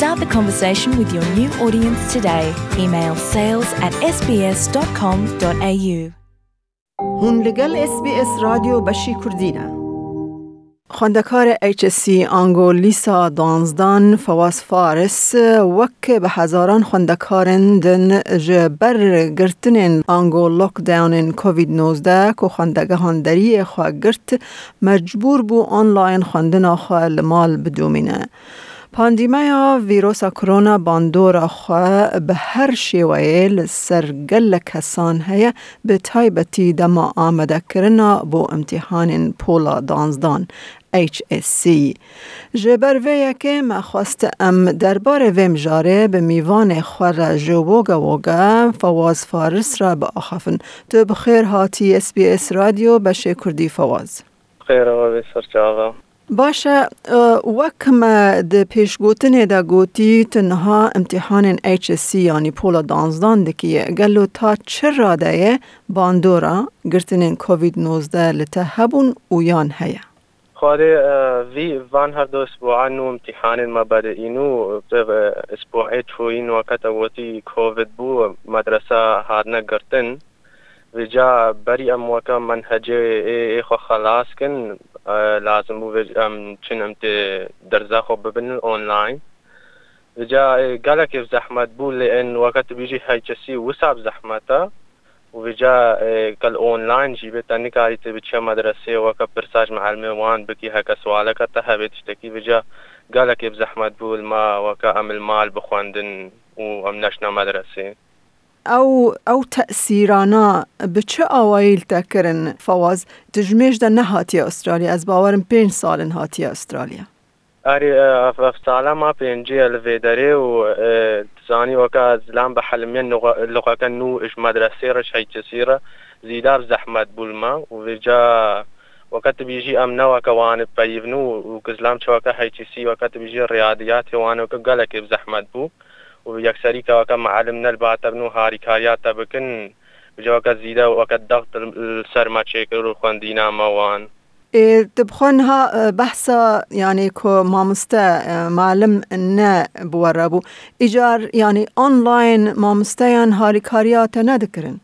Start the conversation with your new audience today. Email sales at sbs.com.au. هون لگل اس بی اس رادیو بشی کردینه خواندکار سی آنگو لیسا دانزدان فواز فارس وک به هزاران خواندکارن دن جبر گرتن آنگو لوک داون کووید 19 که خواندگهان دری خواه گرت مجبور بو آنلاین خواندن خواه لمال بدومینه پاندیمیا ویروس کرونا باندور خو به هر شیوه لسرگل کسان هیا به تایبتی دما آمده کرنا بو امتحان پولا دانزدان HSC جبر وی که ما خواست ام درباره ویم جاره به میوان خور جووگا وگا فواز فارس را به آخفن. تو بخیر هاتی اس بی اس رادیو بشه کردی فواز. خیر آقا بسر باشه وکم د پیشگوتن دا گوتی تنها امتحان HSC یعنی پولا دانزدان دکیه گلو تا چرا رادایه باندورا گرتن کووید 19 لتهبون و یان هیا خواره وی وان هر دو اسبوع نو امتحان ما بر اینو اسبوع ایتو این وقت وقتی کووید بو مدرسه هادنه نگرتن و جا بری ام وقت منحجه ای خو خلاص کن. لازم بوو چنم دەرزا خۆ ببن ئۆنلاین گالێکی زەحمەت بوو لە ئەن وەکەت بیژی هەیچەسی وساب زەحمەتە وجا کەل ئۆنلاین جی بێت تەنیکاری ت بچە مەدرسێ وەکە پرساژ مەعلمێوان بکی هەکە سوالەکە تە هەبێت شتێکی وجا گالێکی زەحمەت بوو ما وەکە ئەمل مال بخواندن و ئەم نەشنا مەدرسێ او او تأثیرانا به چه اوایل تکرن فواز تجمیش ده نهاتی استرالیا از باورم پنج سال هاتی استرالیا اری اف سالا ما پنجی الویدری و تزانی وکا زلام بحلمین لغا کن نو اش مدرسه رش هی کسیره زیدار زحمت بولما و جا وقت بيجي أمنا وكوان بيبنو وكزلام شوكا هيتسي وقت بيجي الرياضيات وانا وكقالك بزحمت بو و یەکسەریکە وەکە معلم نەرباتەبن و هاریکاریاتە بکن. بجەوەکە زیدە وەکە دەخت سەرمە چێکر و خوندی نامەوان. دبخۆنها بەحسا یانی کۆ مامۆستە معلم نەبووەڕە بوو ئیجار ینی ئۆنلاین مامۆستەیان هاریکاریاتە نەدەکردن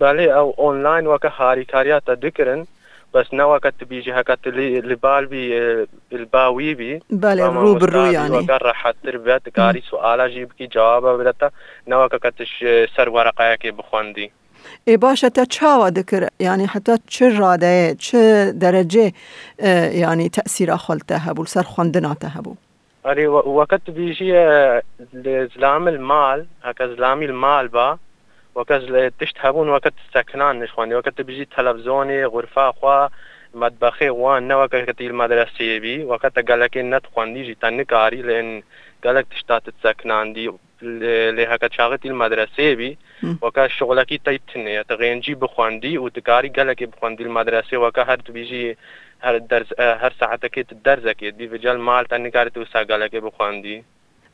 بەێ ئەو ئۆنلاین وەکە هاریکاریاتە دکردن بس نوا كت بيجي هكت اللي بال بي الباوي بي. بله رو بالرو يعني. وقر راح تربيت كاري سؤال جيب کی جواب بدتا نوا كتش سر ورقه كي بخوندي ای باشه تا چاوا دکر؟ یعنی حتی چه راده چه درجه یعنی تأثیر خلته هبو سر خوندناته هبو؟ اري وقت بيجي زلام المال هكا زلامي المال با وەکەس لە تشت هەبوون وەکەت سەکنان نشخواندی وەکەتە بژی تەلەڤزۆنی غورفا خوا مدبخی وان نەوەکەکەتی مەدرسیێبی وەکەتە گەلەکەی نەتخواندیژی تەنکاری لێن گەلک تشتاتت سەکناندی لێ هەکە چاغتی مەدرسێبی وەکە شغلەکی تیتنێت ڕێنجی بخواندی و تکاری گەلکی بخواندی مەدرسێ وەکە هەر توبیژی هەر ساعتەکەیت دەرزەکەیت دیجل مال تەنکاری و ساگەلەکەی بخواندی.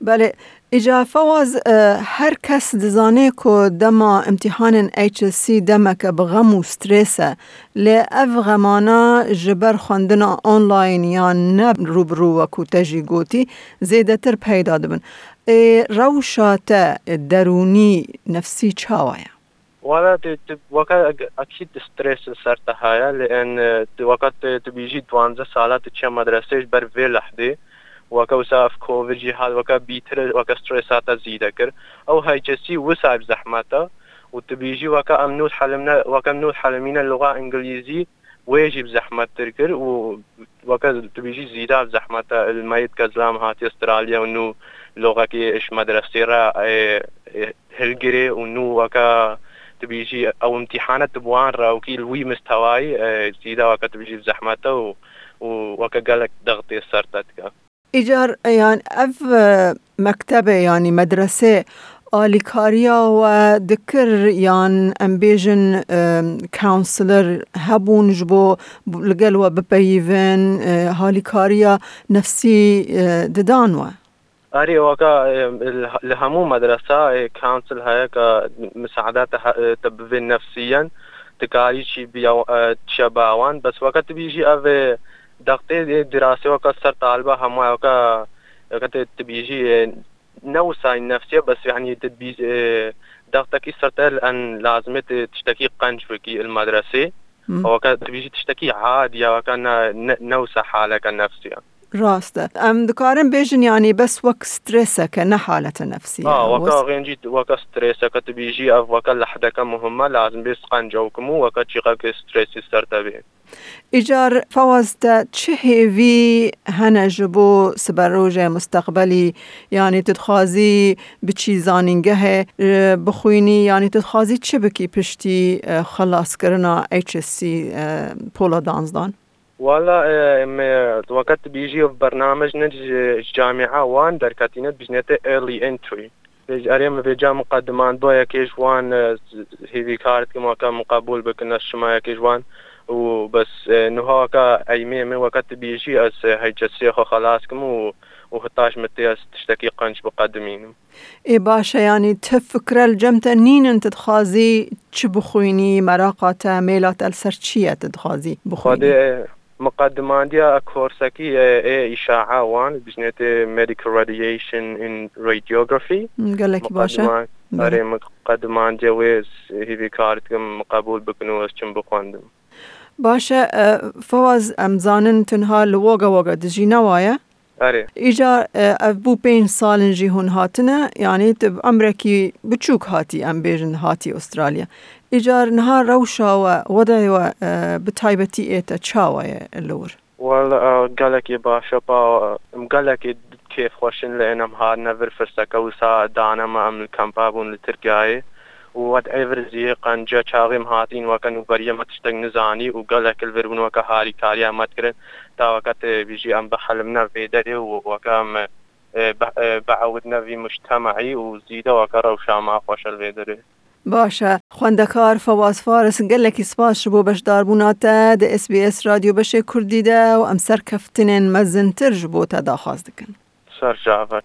بله اجا فواز هر کس دزانه که دما امتحان HSC دما که بغم و سترسه لی اف غمانا جبر خواندن آنلاین یا نب روبرو و کوتجی گوتی زیده تر پیدا دبن روشات درونی نفسی چاوایا ولا وقت اكيد ستريس سرتها لان وقت تبيجي 12 سالات تشي مدرسه بر في لحظه وەکە وساف کۆڤجی هاات وەکە بیتر وەکە سترساتە زیدە کرد ئەو هایچسی وساب زەحمەتە و تبیژی وەکە ئەم نوت حلمنا وەکەم نوت حلمینە لغا ئینگلیزی وێژی بزەحمەت تر کرد و وەکە تبیژی زیدا زەحمەتە المەیت کە زلام هاتی استرالیا و نو لغەکی اش مدرسێرە هلگرێ و نو وەکە تبيجي أو امتحانات بوان راوكي الوي مستواي زيدا وقت تبيجي بزحمته و وكقالك ضغطي سرتتك إيجار يعني أف مكتبة يعني مدرسة آلیکاریا و دکر یان امبیجن کانسلر هبون جبو لگل و بپیون هالیکاریا نفسی ددانوه. اري وكا لهمو مدرسة كونسل هاي مساعدات تبذل نفسيا تكاري شي بيو بس وقت بيجي اف دقتي دراسة وكا سر طالبة همو وكا تبيجي نوسع النفسية بس يعني تدبي ضغطك سرتها لأن لازم تشتكي قنج في المدرسة. وكان تبيجي تشتكي عادية وكان نوسع حالك النفسية. راسته. ام دكارن بيجن يعني بس وك ستريسك نه حالة نفسية آه وكا غينجي وكا ستريسك تبيجي اف وكا لحدك مهمة لازم بس قنجوكمو وكا تشيقك ستريسي سرتبه ایجار فوازتا چه هیوی هنه جبو سبروج مستقبلی یعنی تدخوازی بچی زانینگه بخوینی یعنی تدخوازی چه بکی پشتی خلاص کرنا سی پولا دانزدان؟ والله وقت بيجي في برنامج نج جامعة وان دركاتينت بجنته early entry. اريم في جا مقدمان بو يكيش وان هيفي كارت كما كان مقبول بكنا الشما يكيش وان وبس انه هاكا ايمي من وقت بيجي اس هاي جسيخو خلاص كم وهتاش متياس تشتكي قنش بقدمين اي باشا يعني تفكر الجمت نين انت تخازي بخويني مراقة ميلات السرچية تدخازي بخويني مقدماندیا کورسکی اشاعه وان بجنت مدیکال رادییشن این رادیوگرافی قالك باشه. آره مقدمان جویز هیوی کارت کم قبول بکنو از چم بخواندم. باشه فواز امزانن تنها لوگا وگا دجی نوایا ايجا ابو بين سالن جي هون هاتنا يعني تب امريكي بتشوك هاتي ام بيجن هاتي استراليا ايجار نهار روشا ووضع بتايبتي ايتا تشاويا اللور والله قالك يا باشا با قالك كيف خوشن لانم هاد نفر فرسكا وسا دانا ما ام الكامبابون لتركاي وات ايفر زي قنجا چاغم هاتين وكان وبريه ما تشتغ نزاني وقالك الفربون وكا هاري كاريا ما تكرن تا وقت بيجي آم بحلمنا في دري وكام بعودنا في مجتمعي وزيدا وكا روشا ما خوش الفيدري باشە خوندەکار فەواز فارس گەلێکی سپاس بۆ بەشداربووناتە دە SسBS رادیۆ بەشێ کوردیدا و ئەم سەرکەفتنێن مەزنترش بۆ تا داخواز دکن. سەرجاوت.